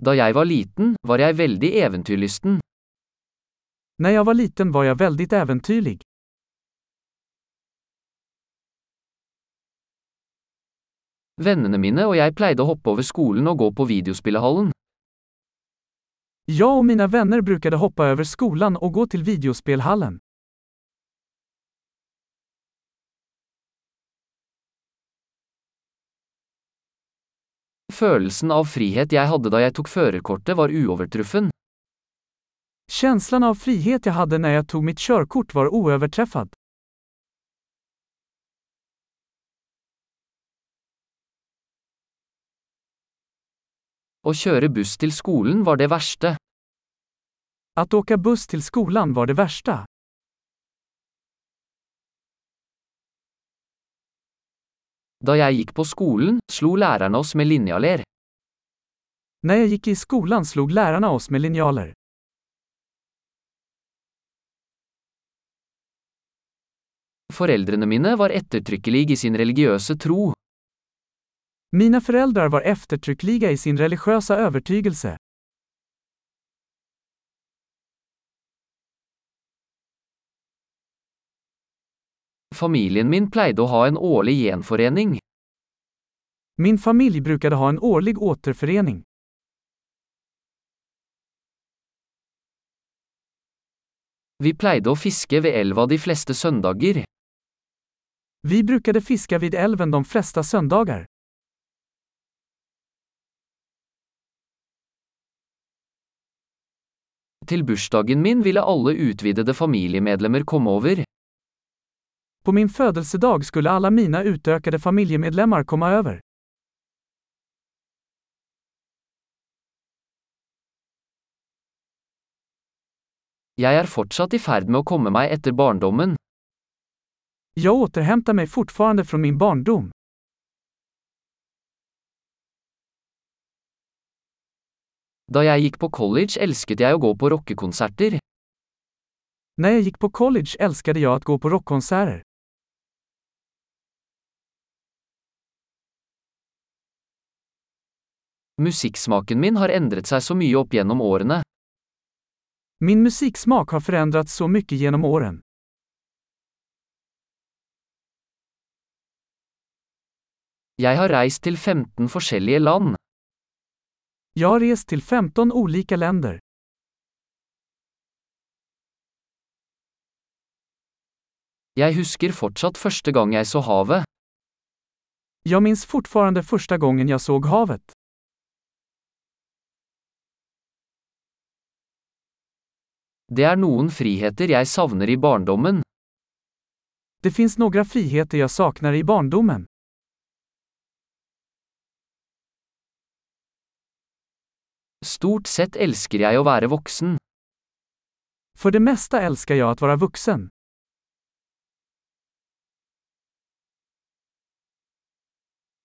Da jeg var liten, var jeg veldig eventyrlysten. När jag var liten var jag väldigt äventyrlig. Vennene mine og jeg pleide å hoppe over skolen og gå på videospillehallen. Jag och mina vänner brukade hoppa över skolan och gå till videospelhallen. Følelsen av frihet jeg hadde da jeg tok førerkortet var uovertruffen. Känslan av frihet jag hade när jag tog mitt körkort var oöverträffad. Å kjøre buss til skolen var det verste. Att åka buss till skolan var det värsta. Da jeg gikk på skolen, slo lærerne oss med linjaler. När jag gick i skolan slog lärarna oss med linjaler. Foreldrene mine var ettertrykkelige i sin religiøse tro. Mina föräldrar var eftertryckliga i sin religiösa övertygelse. Familien min pleide å ha en årlig gjenforening. Min familj brukade ha en årlig återförening. Vi pleide å fiske ved elva de fleste søndager. Vi brukade fiska vid älven de flesta söndagar. Til bursdagen min ville alle utvidede familiemedlemmer komme over. På min födelsedag skulle alla mina utökade familjemedlemmar komma över. Jeg er fortsatt i ferd med å komme meg etter barndommen. Jag återhämtar mig fortfarande från min barndom. Da jeg gikk på college elsket jeg å gå på rockekonserter. När jag gick på college älskade jag att gå på rockkonserter. Musikksmaken min har endret seg så mye opp gjennom årene. Min musiksmak har förändrats så mycket genom åren. Jeg har reist til 15 forskjellige land. Jag har rest till 15 olika länder. Jeg husker fortsatt første gang jeg så havet. Jag minns fortfarande första gången jag såg havet. Det er noen friheter jeg savner i barndommen. Det finns några friheter jag saknar i barndomen. Stort sett elsker jeg å være voksen. För det mesta älskar jag att vara vuxen.